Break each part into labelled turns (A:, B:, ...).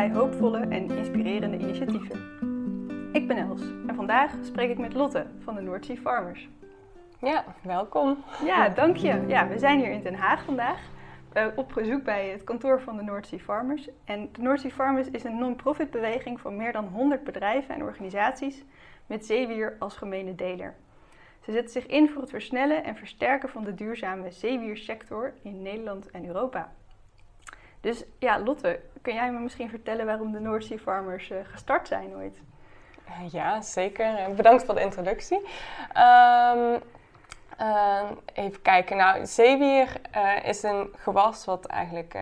A: allerlei hoopvolle en inspirerende initiatieven. Ik ben Els en vandaag spreek ik met Lotte van de North Sea Farmers.
B: Ja, welkom.
A: Ja, dank je. Ja, we zijn hier in Den Haag vandaag uh, op bezoek bij het kantoor van de North Sea Farmers. En de North Sea Farmers is een non-profit beweging van meer dan 100 bedrijven en organisaties met zeewier als gemene deler. Ze zetten zich in voor het versnellen en versterken van de duurzame zeewiersector in Nederland en Europa. Dus ja, Lotte, kun jij me misschien vertellen waarom de North Sea Farmers uh, gestart zijn ooit?
B: Ja, zeker. Bedankt voor de introductie. Um, uh, even kijken. Nou, zeewier is een gewas wat eigenlijk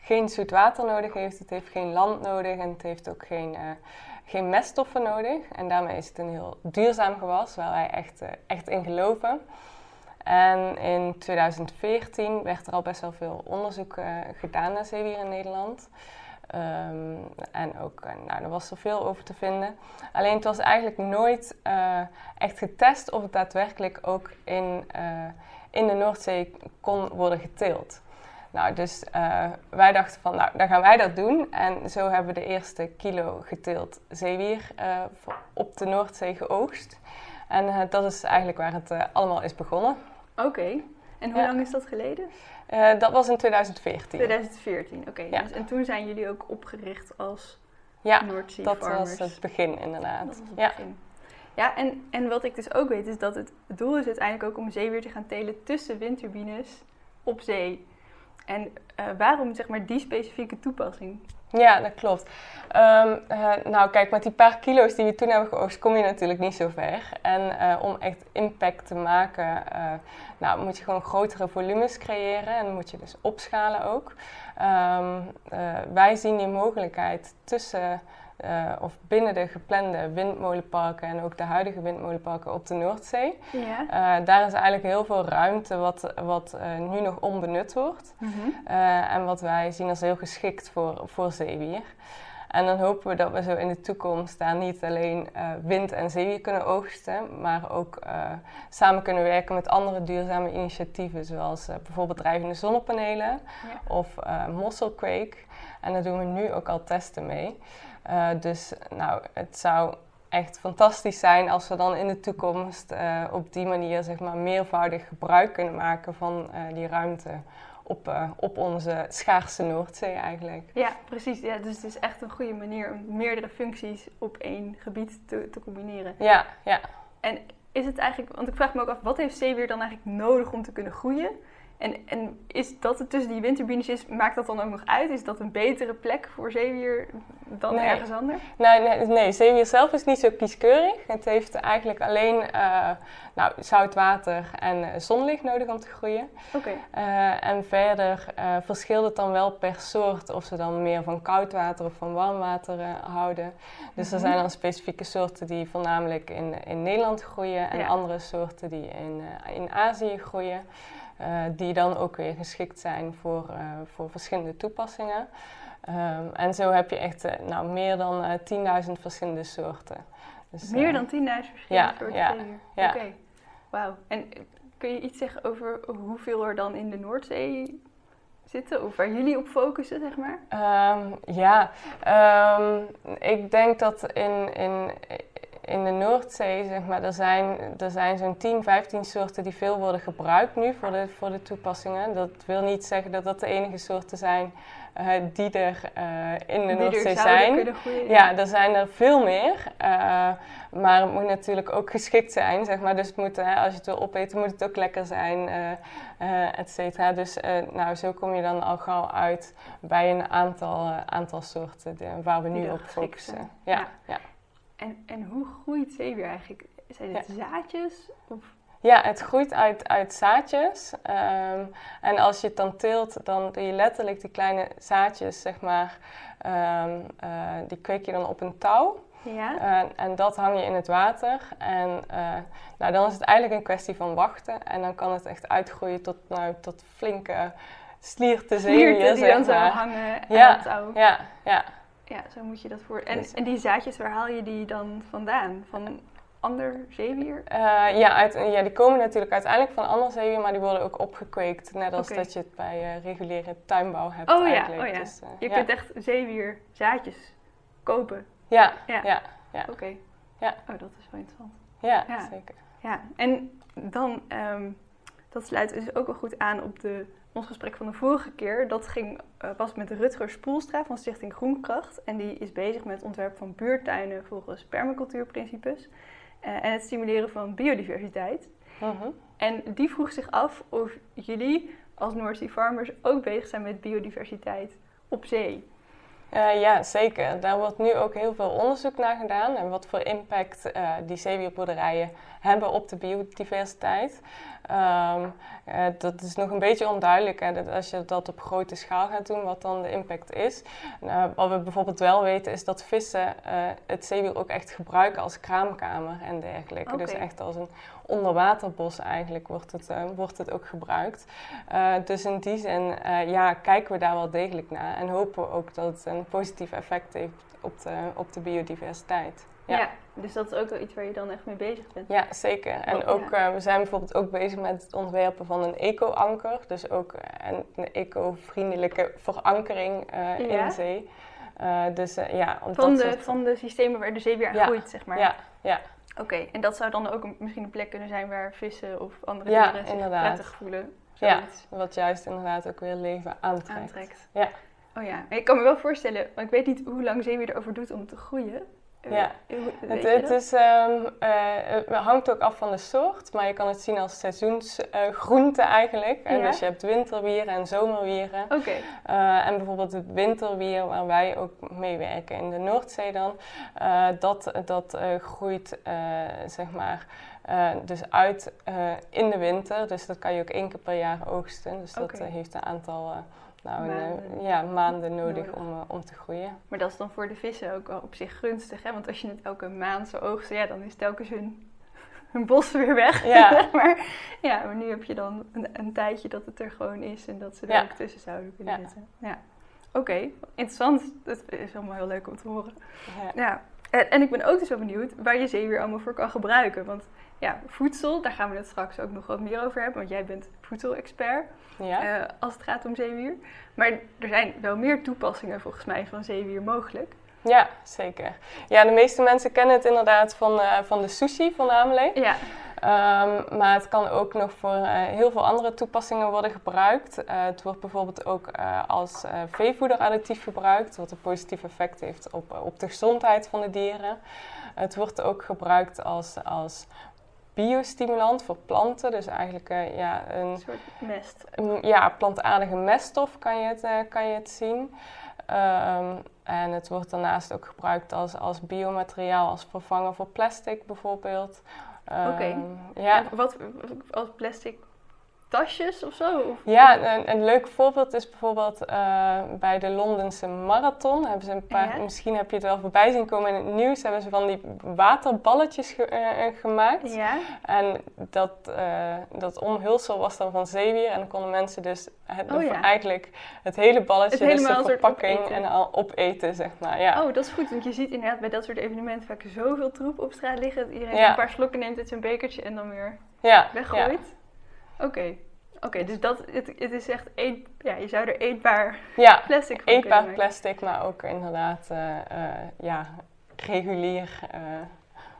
B: geen zoet water nodig heeft. Het heeft geen land nodig en het heeft ook geen geen meststoffen nodig. En daarmee is het een heel duurzaam gewas waar wij echt, echt in geloven. En in 2014 werd er al best wel veel onderzoek uh, gedaan naar zeewier in Nederland. Um, en ook, uh, nou, er was er veel over te vinden. Alleen het was eigenlijk nooit echt getest of het daadwerkelijk ook in, in de Noordzee kon worden geteeld. Nou, dus wij dachten van, nou, dan gaan wij dat doen. En zo hebben we de eerste kilo geteeld zeewier op de Noordzee geoogst. En dat is eigenlijk waar het allemaal is begonnen.
A: Oké. Okay. En hoe ja. lang is dat geleden?
B: dat was in 2014.
A: 2014, oké. Okay. Ja. Dus, en toen zijn jullie ook opgericht als
B: ja,
A: Noordzee
B: dat
A: Farmers.
B: was het begin inderdaad.
A: Dat was het
B: ja.
A: begin. Ja, en, en wat ik dus ook weet is dat het, het doel is uiteindelijk ook om zeewier te gaan telen tussen windturbines op zee. En uh, waarom zeg maar die specifieke toepassing?
B: Ja, dat klopt. Um, uh, nou, kijk, met die paar kilo's die we toen hebben geoogst, kom je natuurlijk niet zo ver. En uh, om echt impact te maken, nou, moet je gewoon grotere volumes creëren en moet je dus opschalen ook. Um, wij zien die mogelijkheid tussen uh, of binnen de geplande windmolenparken en ook de huidige windmolenparken op de Noordzee.
A: Ja.
B: Uh, daar is eigenlijk heel veel ruimte wat, wat uh, nu nog onbenut wordt.
A: Mhm.
B: en wat wij zien als heel geschikt voor, voor zeewier. En dan hopen we dat we zo in de toekomst daar niet alleen wind- en zeewier kunnen oogsten, maar ook samen kunnen werken met andere duurzame initiatieven, zoals bijvoorbeeld drijvende zonnepanelen
A: ja.
B: of mosselkweek. En daar doen we nu ook al testen mee. Uh, dus nou, het zou echt fantastisch zijn als we dan in de toekomst uh, op die manier zeg maar, meervoudig gebruik kunnen maken van uh, die ruimte op, op onze schaarse Noordzee eigenlijk.
A: Ja, precies. Ja, dus het is echt een goede manier om meerdere functies op één gebied te, te combineren.
B: Ja, ja.
A: En is het eigenlijk, want ik vraag me ook af, wat heeft zeewier dan eigenlijk nodig om te kunnen groeien? En, en is dat het tussen die windturbines is, maakt dat dan ook nog uit? Is dat een betere plek voor zeewier dan
B: nee.
A: ergens anders?
B: Nee, nee, nee, zeewier zelf is niet zo kieskeurig. Het heeft eigenlijk alleen uh, nou, zout water en zonlicht nodig om te groeien.
A: Okay.
B: Uh, en verder uh, verschilt het dan wel per soort of ze dan meer van koud water of van warm water houden. Dus er zijn dan specifieke soorten die voornamelijk in, in Nederland groeien en
A: Ja.
B: andere soorten die in, in Azië groeien. Uh, die dan ook weer geschikt zijn voor, uh, voor verschillende toepassingen. Um, en zo heb je echt uh, nou, meer dan 10.000 verschillende soorten.
A: Dus, meer dan 10.000 verschillende
B: ja,
A: soorten
B: ja, ja.
A: Oké, okay. wauw. En kun je iets zeggen over hoeveel er dan in de Noordzee zitten? Of waar jullie op focussen, zeg maar?
B: Um, ja, um, ik denk dat in... in in de Noordzee, zeg maar, er zijn, er zijn zo'n 10, 15 soorten die veel worden gebruikt nu voor de, voor de toepassingen. Dat wil niet zeggen dat dat de enige soorten zijn uh, die er uh, in de
A: die
B: Noordzee zijn.
A: Groeien,
B: ja. ja, er zijn er veel meer. Uh, maar het moet natuurlijk ook geschikt zijn, zeg maar. Dus het moet, als je het wil opeten, moet het ook lekker zijn, et cetera. Dus nou, zo kom je dan al gauw uit bij een aantal, aantal soorten de, waar we nu op focussen.
A: Ja.
B: ja. ja.
A: En, en hoe groeit zeewier eigenlijk? Zijn het ja. zaadjes? Of?
B: Ja, het groeit uit, uit zaadjes. Um, en als je het dan teelt, dan doe je letterlijk die kleine zaadjes, zeg maar, um, uh, die kweek je dan op een touw.
A: Ja.
B: Uh, en dat hang je in het water. En uh, nou, dan is het eigenlijk een kwestie van wachten. En dan kan het echt uitgroeien tot, nou, tot flinke slierte zeewier,
A: die
B: zeg
A: dan zo
B: maar.
A: hangen aan
B: ja,
A: het touw.
B: ja, ja.
A: Ja, zo moet je dat voor. En, en die zaadjes, waar haal je die dan vandaan? Van... ander zeewier?
B: Uh, ja, uit, ja, die komen natuurlijk uiteindelijk van ander zeewier, maar die worden ook opgekweekt. Net als dat je het bij uh, reguliere tuinbouw hebt
A: oh. Ja, oh ja,
B: dus, uh,
A: je
B: ja.
A: kunt echt zeewierzaadjes kopen.
B: Ja, ja, ja. ja.
A: Oké.
B: Ja.
A: Oh, dat is wel interessant.
B: Ja, zeker.
A: Ja, en dan, um, dat sluit dus ook wel goed aan op de, ons gesprek van de vorige keer. Dat ging, uh, was met Rutger Spoelstra van Stichting Groenkracht. En die is bezig met het ontwerp van buurtuinen volgens permacultuurprincipes. Uh, en het stimuleren van biodiversiteit.
B: -huh.
A: En die vroeg zich af of jullie als North Sea Farmers ook bezig zijn met biodiversiteit op zee.
B: Uh, ja, zeker. Daar wordt nu ook heel veel onderzoek naar gedaan en wat voor impact uh, die zeewierboerderijen hebben op de biodiversiteit. Um, uh, dat is nog een beetje onduidelijk hè, dat als je dat op grote schaal gaat doen, wat dan de impact is. wat we bijvoorbeeld wel weten is dat vissen het zeewier ook echt gebruiken als kraamkamer en dergelijke.
A: Okay.
B: Dus echt als een onderwaterbos eigenlijk wordt het, wordt het ook gebruikt. Uh, dus in die zin uh, ja, kijken we daar wel degelijk naar en hopen we ook dat het een positief effect heeft op de, op de biodiversiteit.
A: Ja. ja. dus dat is ook wel iets waar je dan echt mee bezig bent.
B: Ja, zeker. En ook, uh, we zijn bijvoorbeeld ook bezig met het ontwerpen van een eco-anker. Dus ook een, een eco-vriendelijke verankering
A: ja.
B: in zee. dus ja,
A: van, de,
B: soort...
A: van de systemen waar de zeewier aan
B: ja.
A: groeit, zeg maar.
B: Ja, ja.
A: Oké, okay. en dat zou dan ook een, misschien een plek kunnen zijn waar vissen of andere
B: ja,
A: dieren zich
B: inderdaad.
A: prettig voelen.
B: Zoiets. Ja, wat juist inderdaad ook weer leven aantrekt.
A: aantrekt.
B: Ja.
A: Oh ja, ik kan me wel voorstellen, want ik weet niet hoe lang zeewier erover doet om te groeien.
B: Ja, het, het, is, um, uh, het hangt ook af van de soort, maar je kan het zien als seizoensgroente uh, eigenlijk.
A: Ja.
B: Dus je hebt winterwieren en zomerwieren.
A: Oké. Okay.
B: Uh, en bijvoorbeeld het winterwier, waar wij ook mee werken in de Noordzee dan, dat, dat groeit zeg maar dus uit in de winter. Dus dat kan je ook één keer per jaar oogsten. Dus dat
A: okay.
B: heeft een aantal nou,
A: maanden,
B: een, ja, maanden nodig,
A: nodig.
B: Om, uh, om te groeien.
A: Maar dat is dan voor de vissen ook wel op zich gunstig, hè? Want als je het elke maand zo oogst, ja, dan is telkens hun, hun bos weer weg.
B: Ja.
A: maar, ja, maar nu heb je dan een, een, tijdje dat het er gewoon is en dat ze er
B: ja.
A: ook tussen zouden kunnen
B: ja.
A: zitten. Ja. Oké, okay. interessant. Dat is allemaal heel leuk om te horen.
B: Ja.
A: ja. En, en ik ben ook dus wel benieuwd waar je zeewier allemaal voor kan gebruiken. Want ja, voedsel, daar gaan we het straks ook nog wat meer over hebben, want jij bent voedselexpert
B: ja.
A: uh, als het gaat om zeewier. Maar er zijn wel meer toepassingen volgens mij van zeewier mogelijk.
B: Ja, zeker. Ja, de meeste mensen kennen het inderdaad van, uh, van de sushi voornamelijk.
A: Ja.
B: Um, maar het kan ook nog voor uh, heel veel andere toepassingen worden gebruikt. Uh, het wordt bijvoorbeeld ook als veevoederadditief gebruikt, wat een positief effect heeft op, op de gezondheid van de dieren. Het wordt ook gebruikt als, als biostimulant voor planten. Dus eigenlijk ja, een,
A: een soort mest.
B: Een, ja, plantaardige meststof kan je het, kan je het zien. Um, en het wordt daarnaast ook gebruikt als, als biomateriaal, als vervanger voor plastic bijvoorbeeld.
A: Oké.
B: Okay. Um, ja.
A: wat als plastic tasjes of zo?
B: Ja, een, een, leuk voorbeeld is bijvoorbeeld uh, bij de Londense Marathon. Hebben ze een paar,
A: ja.
B: Misschien heb je het wel voorbij zien komen in het nieuws. Hebben ze van die waterballetjes ge, uh, gemaakt.
A: Ja.
B: En dat, uh, dat omhulsel was dan van zeewier. En dan konden mensen dus het,
A: oh, ja.
B: eigenlijk het hele balletje,
A: het
B: dus de verpakking en al opeten, zeg maar. Ja.
A: Oh, dat is goed. Want je ziet inderdaad bij dat soort evenementen vaak zoveel troep op straat liggen. Dat iedereen een paar slokken neemt uit zijn bekertje en dan weer
B: ja.
A: weggooit. Oké. Okay. Oké, okay, dus dat, het, het is echt eet, ja, je zou er eetbaar
B: ja,
A: plastic van
B: eetbaar plastic, maar ook inderdaad uh, uh, ja, regulier uh,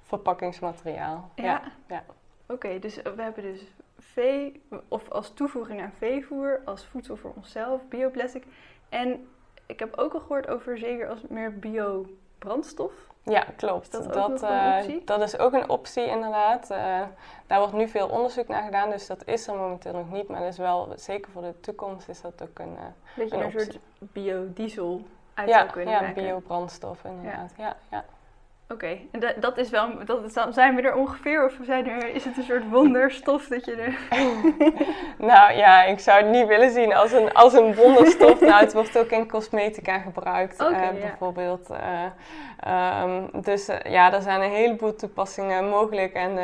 B: verpakkingsmateriaal.
A: Ja.
B: ja. ja.
A: Oké, okay, dus we hebben dus vee, of als toevoeging aan veevoer, als voedsel voor onszelf, bioplastic. En ik heb ook al gehoord over zeker als meer biobrandstof.
B: Ja, klopt.
A: Is dat,
B: dat, uh, dat, is ook een optie inderdaad. Uh, daar wordt nu veel onderzoek naar gedaan, dus dat is er momenteel nog niet. Maar dat is wel, zeker voor de toekomst, is dat ook een, uh, een
A: een soort biodiesel uit
B: ja,
A: zou kunnen
B: ja,
A: maken.
B: biobrandstof inderdaad. Ja. ja, ja.
A: Oké, okay. en dat, dat is wel, dat zijn we er ongeveer of zijn er, is het een soort wonderstof dat je er...
B: nou ja, ik zou het niet willen zien als een, als een wonderstof. nou, het wordt ook in cosmetica gebruikt,
A: okay,
B: uh,
A: ja.
B: bijvoorbeeld. Uh, um, dus uh, ja, er zijn een heleboel toepassingen mogelijk. En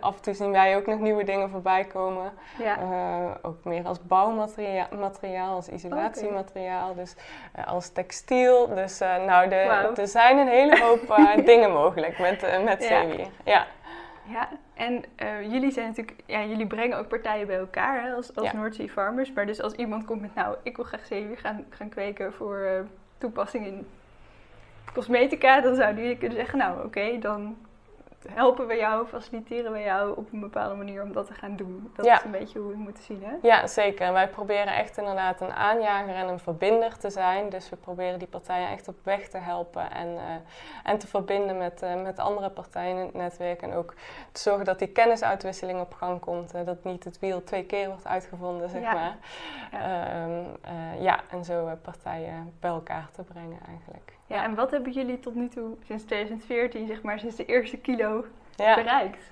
B: af en toe zien wij ook nog nieuwe dingen voorbij komen.
A: Ja.
B: ook meer als bouwmateriaal, materiaal, als isolatiemateriaal, okay. dus als textiel. Dus nou, de,
A: wow.
B: er zijn een hele hoop dingen mogelijk met, uh, met zeewier. Ja.
A: Ja, en uh, jullie zijn natuurlijk, ja, jullie brengen ook partijen bij elkaar hè, als, als ja. Sea Farmers. Maar dus als iemand komt met, nou, ik wil graag zeewier gaan, gaan kweken voor uh, toepassing in cosmetica, dan zouden jullie kunnen zeggen, nou oké, dan helpen we jou, faciliteren we jou op een bepaalde manier om dat te gaan doen. Dat is een beetje hoe we het moeten zien, hè?
B: Ja, zeker. wij proberen echt inderdaad een aanjager en een verbinder te zijn. Dus we proberen die partijen echt op weg te helpen en, uh, en te verbinden met, uh, met andere partijen in het netwerk. En ook te zorgen dat die kennisuitwisseling op gang komt. Uh, dat niet het wiel twee keer wordt uitgevonden, zeg ja. maar. Ja. Um, ja, en zo partijen bij elkaar te brengen eigenlijk.
A: Ja, en wat hebben jullie tot nu toe sinds 2014, zeg maar, sinds de eerste kilo bereikt?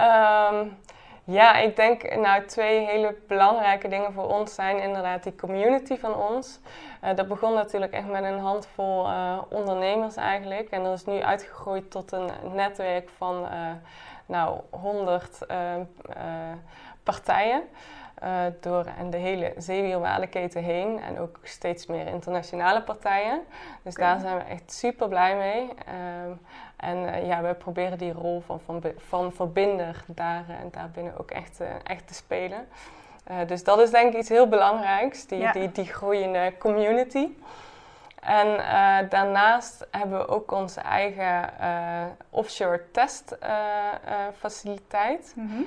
B: Um, ja, ik denk nou twee hele belangrijke dingen voor ons zijn inderdaad die community van ons. Uh, dat begon natuurlijk echt met een handvol uh, ondernemers eigenlijk. En dat is nu uitgegroeid tot een netwerk van uh, nou 100 partijen. Uh, door en de hele zeewierwaardeketen heen en ook steeds meer internationale partijen. Dus daar zijn we echt super blij mee. Uh, en uh, ja, we proberen die rol van, van, van verbinder daar, en daarbinnen ook echt, echt te spelen. dus dat is denk ik iets heel belangrijks, die, ja. die, die groeiende community. En uh, daarnaast hebben we ook onze eigen uh, offshore testfaciliteit. Uh, mm -hmm.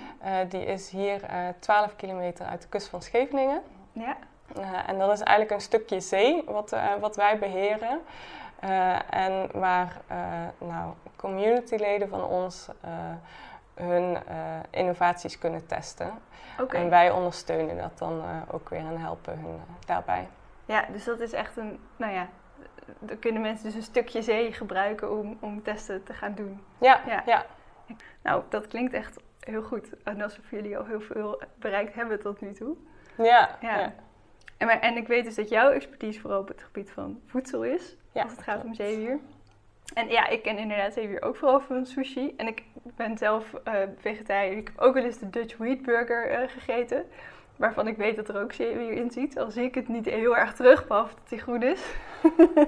B: die is hier 12 kilometer uit de kust van Scheveningen. Ja. en dat is eigenlijk een stukje zee wat, wat wij beheren. en waar nou, communityleden van ons hun innovaties kunnen testen. Okay. En wij ondersteunen dat dan ook weer en helpen hun daarbij.
A: Ja, dus dat is echt een, nou ja, dan kunnen mensen dus een stukje zee gebruiken om, om testen te gaan doen.
B: Ja, ja, ja.
A: Nou, dat klinkt echt heel goed. En alsof jullie al heel veel bereikt hebben tot nu toe.
B: Ja. ja.
A: En, maar, en ik weet dus dat jouw expertise vooral op het gebied van voedsel is. als het gaat om zeewier. En ja, ik ken inderdaad zeewier ook vooral van sushi. En ik ben zelf uh, vegetariër. Ik heb ook wel eens de Dutch Wheat Burger uh, gegeten waarvan ik weet dat er ook zeewier in zit. Al zie ik het niet heel erg terug, behalve dat hij groen is.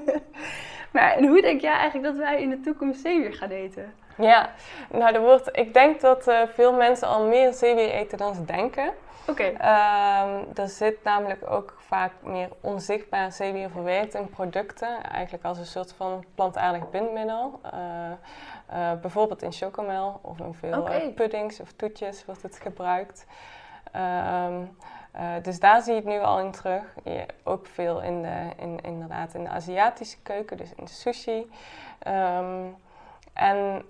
A: maar en hoe denk jij eigenlijk dat wij in de toekomst zeewier gaan eten?
B: Ja, nou, er wordt, ik denk dat uh, veel mensen al meer zeewier eten dan ze denken.
A: Oké. Okay.
B: Um, er zit namelijk ook vaak meer onzichtbaar zeewier verwerkt in producten. Eigenlijk als een soort van plantaardig bindmiddel. Uh, uh, bijvoorbeeld in chocomel of in veel okay. puddings of toetjes wordt het gebruikt. Um, uh, dus daar zie je het nu al in terug. Je, ook veel in de, in, inderdaad in de Aziatische keuken, dus in de sushi. Um, en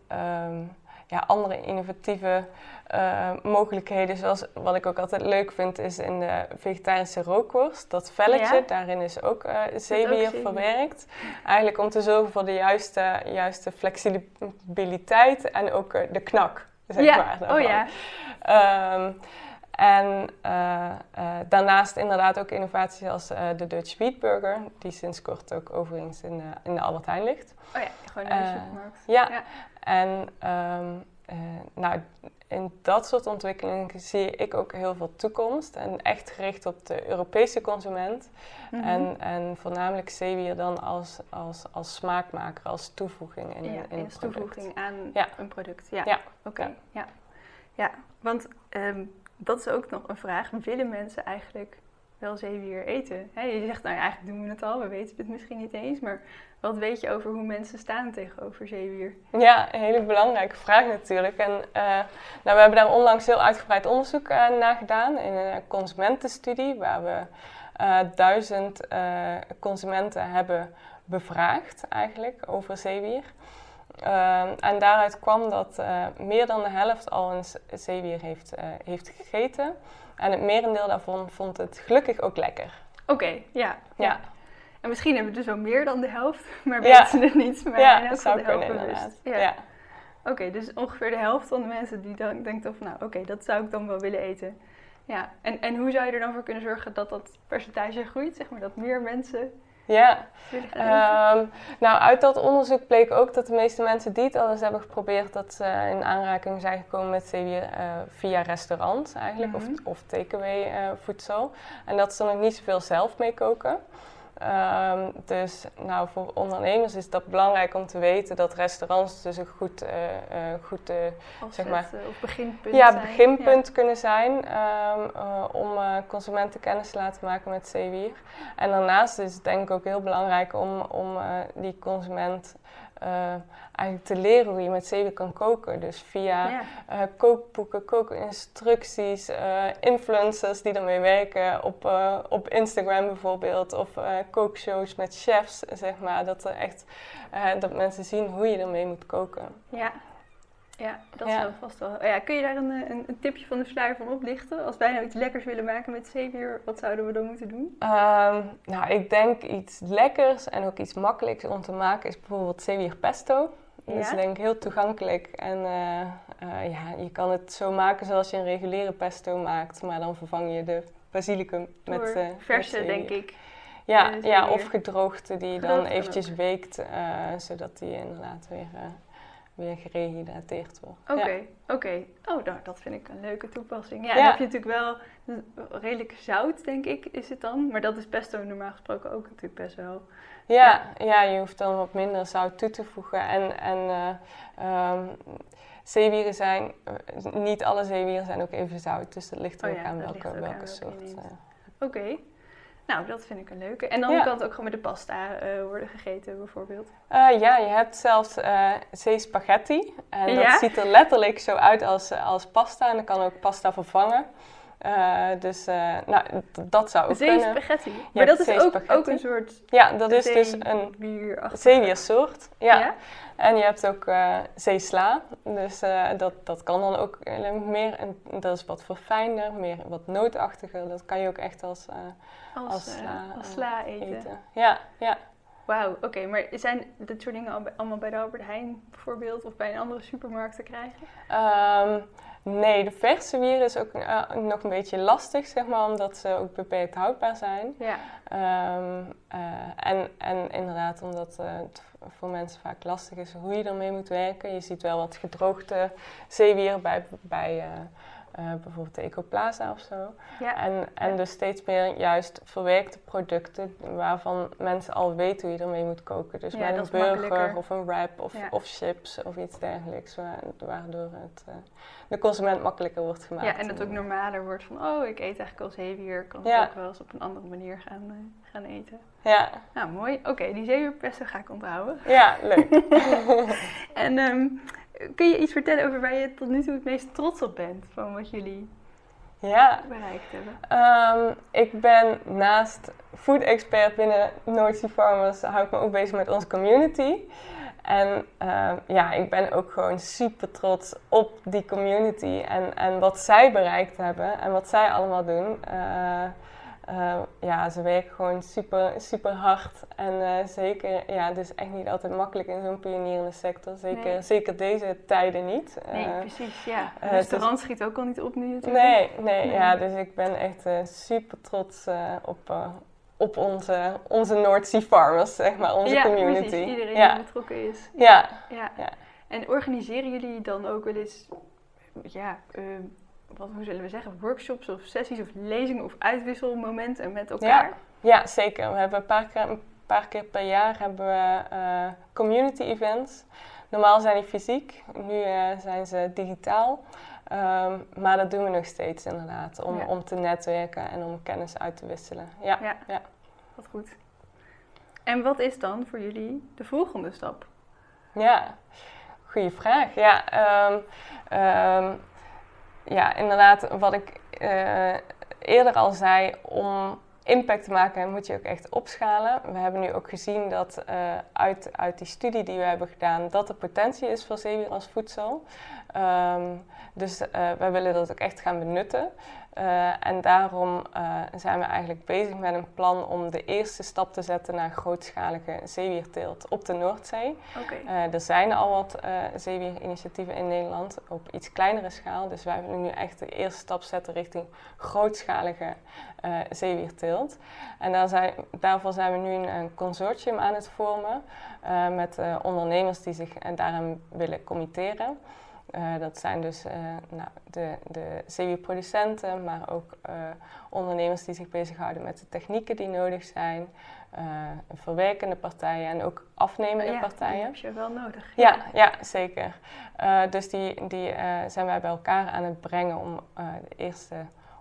B: um, ja, andere innovatieve uh, mogelijkheden, zoals wat ik ook altijd leuk vind, is in de vegetarische rookworst. Dat velletje, ja. daarin is ook uh, zeewier verwerkt. Eigenlijk om te zorgen voor de juiste, juiste flexibiliteit en ook uh, de knak. Zeg
A: ja.
B: maar,
A: oh ja.
B: Um, en uh, uh, daarnaast inderdaad ook innovaties als uh, de Dutch Wheat Burger, die sinds kort ook overigens in, in de Albert Heijn ligt.
A: Oh ja, gewoon in de supermarkt.
B: Ja, ja. en um, nou, in dat soort ontwikkelingen zie ik ook heel veel toekomst. En echt gericht op de Europese consument. Mm -hmm. en, en voornamelijk zeewier dan als, als, als smaakmaker, als toevoeging in,
A: ja,
B: in,
A: in toevoeging aan
B: ja.
A: een product. Ja,
B: ja.
A: oké. Okay. Ja. ja, want... Um, dat is ook nog een vraag. Willen mensen eigenlijk wel zeewier eten? je zegt, nou ja, eigenlijk doen we het al, we weten het misschien niet eens. Maar wat weet je over hoe mensen staan tegenover zeewier?
B: Ja, een hele belangrijke vraag natuurlijk. En uh, nou, we hebben daar onlangs heel uitgebreid onderzoek uh, naar gedaan in een consumentenstudie, waar we uh, duizend consumenten hebben bevraagd eigenlijk over zeewier. Uh, en daaruit kwam dat uh, meer dan de helft al een zeewier heeft, uh, heeft gegeten. En het merendeel daarvan vond het gelukkig ook lekker.
A: Oké, okay, ja, ja. En misschien hebben we dus wel meer dan de helft, maar weten ze het niet. Maar
B: ja, dat zou kunnen inderdaad.
A: Ja. ja. Oké, okay, dus ongeveer de helft van de mensen die dan denkt of nou oké, okay, dat zou ik dan wel willen eten. Ja, en, en hoe zou je er dan voor kunnen zorgen dat dat percentage groeit? Zeg maar dat meer mensen
B: ja, um, nou uit dat onderzoek bleek ook dat de meeste mensen die het al eens hebben geprobeerd, dat ze in aanraking zijn gekomen met zeewier uh, via restaurants eigenlijk, mm -hmm. of, of takeaway uh, voedsel. En dat ze er nog niet zoveel zelf mee koken. Ehm, dus nou, voor ondernemers is dat belangrijk om te weten dat restaurants dus een goed, uh, uh, goed zeg maar,
A: of beginpunt,
B: ja, beginpunt kunnen zijn um, om consumenten kennis te laten maken met zeewier. En daarnaast is het denk ik ook heel belangrijk om, om die consument uh, eigenlijk te leren hoe je met zeewier kan koken. Dus via ja. uh, kookboeken, kookinstructies, uh, influencers die ermee werken op, op Instagram bijvoorbeeld. Of kookshows met chefs, zeg maar. Dat, er echt, dat mensen zien hoe je ermee moet koken.
A: Ja. Ja, dat ja. vast wel. Ja, kun je daar een, een, een, tipje van de sluier van oplichten? Als wij nou iets lekkers willen maken met zeewier, wat zouden we dan moeten doen?
B: Um, nou, ik denk iets lekkers en ook iets makkelijks om te maken is bijvoorbeeld zeewier pesto. Dat is denk ik heel toegankelijk. En uh, uh, ja, je kan het zo maken zoals je een reguliere pesto maakt, maar dan vervang je de basilicum
A: Door
B: met uh,
A: verse, met denk ik.
B: Ja, ja, of gedroogde die je dan eventjes weekt, zodat die inderdaad weer weer gerehydrateerd wordt.
A: Oké, ja. oké. Oh, nou, dat vind ik een leuke toepassing. Ja, dan heb je natuurlijk wel redelijk zout, denk ik, is het dan. Maar dat is pesto normaal gesproken ook natuurlijk best wel.
B: Ja, ja. je hoeft dan wat minder zout toe te voegen. En, en uh, um, zeewieren zijn, uh, niet alle zeewieren zijn ook even zout. Dus dat ligt er oh, ook aan welke, welke soort. Uh,
A: Oké. Nou, dat vind ik een leuke. En dan kan het ook gewoon met de pasta uh, worden gegeten, bijvoorbeeld.
B: Uh, ja, je hebt zelfs uh, zeespaghetti. En ja? dat ziet er letterlijk zo uit als, als pasta. En dan kan ook pasta vervangen. Dus nou, dat zou ook kunnen.
A: Zeespaghetti? Maar dat is ook, ook, een soort
B: Ja, dat is dus een zeewiersoort. Ja. ja. En je hebt ook zeesla. Dus dat, dat kan dan ook meer, en dat is wat verfijnder, meer wat nootachtiger. Dat kan je ook echt als
A: als, als, sla, uh, als sla eten.
B: Ja, ja.
A: Wauw, oké. Maar zijn dit soort dingen allemaal bij de Albert Heijn bijvoorbeeld of bij een andere supermarkt te krijgen?
B: Um, nee, de verse wieren is ook uh, nog een beetje lastig, zeg maar, omdat ze ook beperkt houdbaar zijn.
A: Ja.
B: Um, uh, en, en inderdaad, omdat het voor mensen vaak lastig is hoe je ermee moet werken. Je ziet wel wat gedroogde zeewieren bij, bij uh, bijvoorbeeld de Ecoplaza of zo.
A: Ja.
B: En, en dus steeds meer juist verwerkte producten waarvan mensen al weten hoe je ermee moet koken. Dus
A: ja,
B: met een burger of een wrap of, of chips of iets dergelijks. Waardoor het uh, de consument makkelijker wordt gemaakt.
A: Ja, en het ook normaler wordt van, oh, ik eet eigenlijk al zeewier. Ik kan het ook wel eens op een andere manier gaan, uh, gaan eten.
B: Ja.
A: Nou, mooi. Oké, okay, die zeewierpesto ga ik onthouden.
B: Ja, leuk.
A: en um, kun je iets vertellen over waar je tot nu toe het meest trots op bent van wat jullie
B: ja.
A: bereikt hebben?
B: Um, ik ben naast food expert binnen North Sea Farmers, hou ik me ook bezig met onze community. En uh, ja, ik ben ook gewoon super trots op die community en, en wat zij bereikt hebben en wat zij allemaal doen. Uh, uh, ja, ze werken gewoon super, super hard. En uh, zeker, ja, het is echt niet altijd makkelijk in zo'n pionierende sector. Zeker, nee. zeker deze tijden niet.
A: Nee, uh, precies, ja. Het restaurant schiet ook al niet op nu natuurlijk.
B: Nee, nee, nee. ja, dus ik ben echt super trots op, op onze, onze North Sea Farmers, zeg maar, onze
A: ja,
B: community.
A: Precies, iedereen ja. die betrokken is.
B: Ja.
A: ja. ja. En organiseren jullie dan ook wel eens, ja wat hoe zullen we zeggen, workshops of sessies of lezingen of uitwisselmomenten met elkaar?
B: Ja, ja zeker. We hebben een paar keer, een paar keer per jaar hebben we uh, community events. Normaal zijn die fysiek, nu uh, zijn ze digitaal. Um, maar dat doen we nog steeds inderdaad, om, ja. om te netwerken en om kennis uit te wisselen. Ja,
A: ja.
B: ja.
A: wat goed. En wat is dan voor jullie de volgende stap?
B: Ja, goede vraag. Ja, um, um, ja, inderdaad, wat ik uh, eerder al zei, om impact te maken moet je ook echt opschalen. We hebben nu ook gezien dat uh, uit, uit die studie die we hebben gedaan, dat er potentie is voor zeewier als voedsel. Um, dus uh, wij willen dat ook echt gaan benutten. Uh, en daarom uh, zijn we eigenlijk bezig met een plan om de eerste stap te zetten naar grootschalige zeewierteelt op de Noordzee.
A: Okay.
B: er zijn al wat zeewierinitiatieven in Nederland op iets kleinere schaal. Dus wij willen nu echt de eerste stap zetten richting grootschalige zeewierteelt. En daar zijn, daarvoor zijn we nu een, consortium aan het vormen met ondernemers die zich daarin willen committeren. Dat zijn dus nou, de, de zeewierproducenten, maar ook ondernemers die zich bezighouden met de technieken die nodig zijn. verwerkende partijen en ook afnemende
A: ja,
B: partijen.
A: Die heb je wel nodig.
B: Ja, ja, zeker. dus die, die zijn wij bij elkaar aan het brengen om de eerste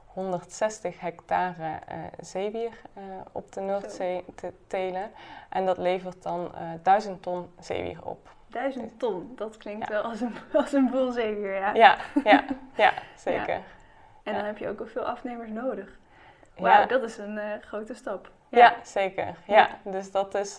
B: 160 hectare zeewier op de Noordzee te telen. En dat levert dan uh, eh, 1000 ton zeewier op.
A: 1000 ton, dat klinkt wel als een, als een boel zeewier, ja.
B: Ja, ja, ja zeker.
A: En dan heb je ook al veel afnemers nodig. Wauw, dat is een grote stap.
B: Ja, zeker. Ja. dus dat is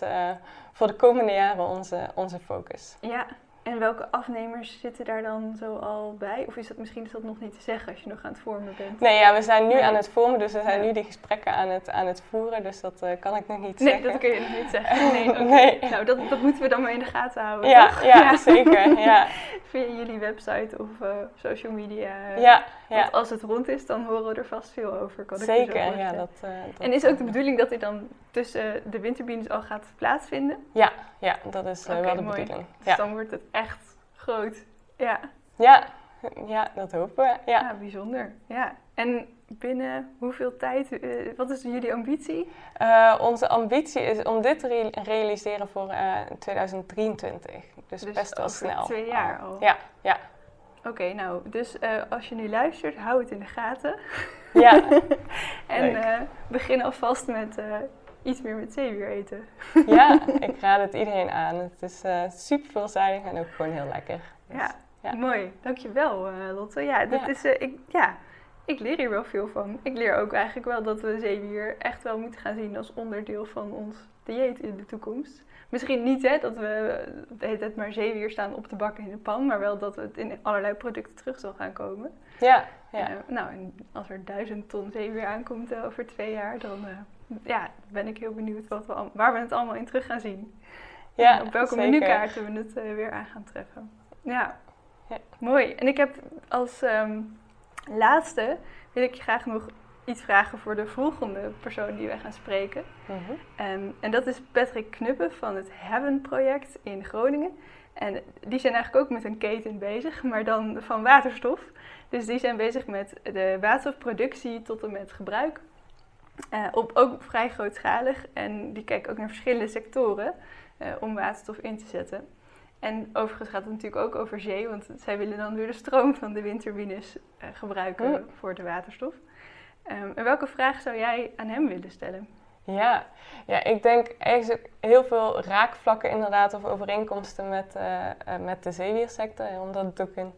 B: voor de komende jaren onze, onze focus.
A: Ja, en welke afnemers zitten daar dan zo al bij? Of is dat misschien is dat nog niet te zeggen als je nog aan het vormen bent?
B: Nee, ja, we zijn nu aan het vormen, dus we zijn nu die gesprekken aan het, aan het voeren. Dus dat uh, kan ik nog niet
A: nee,
B: zeggen.
A: Nee, dat kun je nog niet zeggen. Nee, okay. nee. Nou, dat, dat moeten we dan maar in de gaten houden,
B: ja,
A: toch?
B: Ja, ja, zeker. Ja.
A: Via jullie website of uh, social media.
B: Ja, ja.
A: Want als het rond is, dan horen we er vast veel over. Kan
B: zeker,
A: ik
B: ja. Dat, uh, dat,
A: en is ook de bedoeling dat dit dan tussen de winterbines al gaat plaatsvinden?
B: Ja, ja dat is okay, wel de
A: mooi.
B: bedoeling.
A: Dus
B: ja.
A: dan wordt het echt groot. Ja.
B: Ja, ja dat hopen we. Ja.
A: ja, bijzonder. Ja. En binnen hoeveel tijd, uh, wat is jullie ambitie?
B: Uh, onze ambitie is om dit te re realiseren voor uh, 2023. Dus, dus best wel snel.
A: twee jaar al?
B: Ja, ja.
A: Oké, okay, nou, dus als je nu luistert, hou het in de gaten.
B: Ja.
A: en begin alvast met iets meer met zeewier eten.
B: ja, ik raad het iedereen aan. Het is uh, super veelzijdig en ook gewoon heel lekker.
A: Dus, ja, ja, mooi. Dankjewel uh, Lotte. Ja, dat ja. Is, uh, ik, ja, ik leer hier wel veel van. Ik leer ook eigenlijk wel dat we zeewier echt wel moeten gaan zien als onderdeel van ons dieet in de toekomst. Misschien niet hè, dat we de hele tijd maar zeewier staan op te bakken in de pan, maar wel dat het in allerlei producten terug zal gaan komen.
B: Ja, ja.
A: nou, en als er duizend ton zeewier aankomt over twee jaar, dan ja, ben ik heel benieuwd wat we al, waar we het allemaal in terug gaan zien.
B: Ja,
A: op welke
B: zeker.
A: menukaarten we het uh, weer aan gaan treffen. Ja.
B: ja.
A: mooi. En ik heb als um, laatste wil ik je graag nog iets vragen voor de volgende persoon die wij gaan spreken.
B: Mm -hmm.
A: um, en dat is Patrick Knuppen van het Heaven Project in Groningen. En die zijn eigenlijk ook met een keten bezig, maar dan van waterstof. Dus die zijn bezig met de waterstofproductie tot en met gebruik. Uh, op, ook vrij grootschalig. En die kijken ook naar verschillende sectoren uh, om waterstof in te zetten. En overigens gaat het natuurlijk ook over zee, want zij willen dan weer de stroom van de windturbines uh, gebruiken voor de waterstof. Um, en welke vraag zou jij aan hem willen stellen?
B: Ja, ja ik denk eigenlijk heel veel raakvlakken inderdaad of overeenkomsten met, met de zeewiersector. Omdat het ook een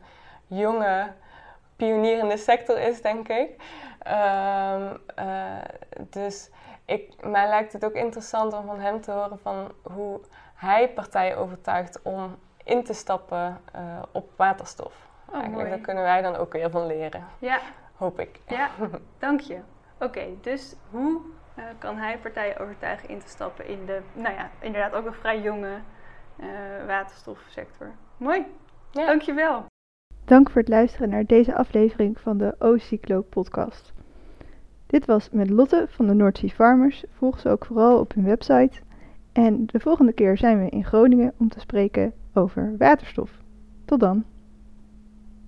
B: jonge, pionierende sector is, denk ik. Um, uh, dus ik, mij lijkt het ook interessant om van hem te horen van hoe hij partijen overtuigt om in te stappen uh, op waterstof.
A: Oh,
B: Eigenlijk,
A: mooi.
B: daar kunnen wij dan ook weer van leren.
A: Ja,
B: Hoop ik.
A: ja dank je. Oké, okay, dus hoe uh, kan hij partijen overtuigen in te stappen in de, nou ja, inderdaad ook een vrij jonge waterstofsector? Mooi,
B: ja.
A: dank je wel. Dank voor het luisteren naar deze aflevering van de O-Cyclo podcast. Dit was met Lotte van de Sea Farmers. Volg ze ook vooral op hun website. En de volgende keer zijn we in Groningen om te spreken over waterstof. Tot dan!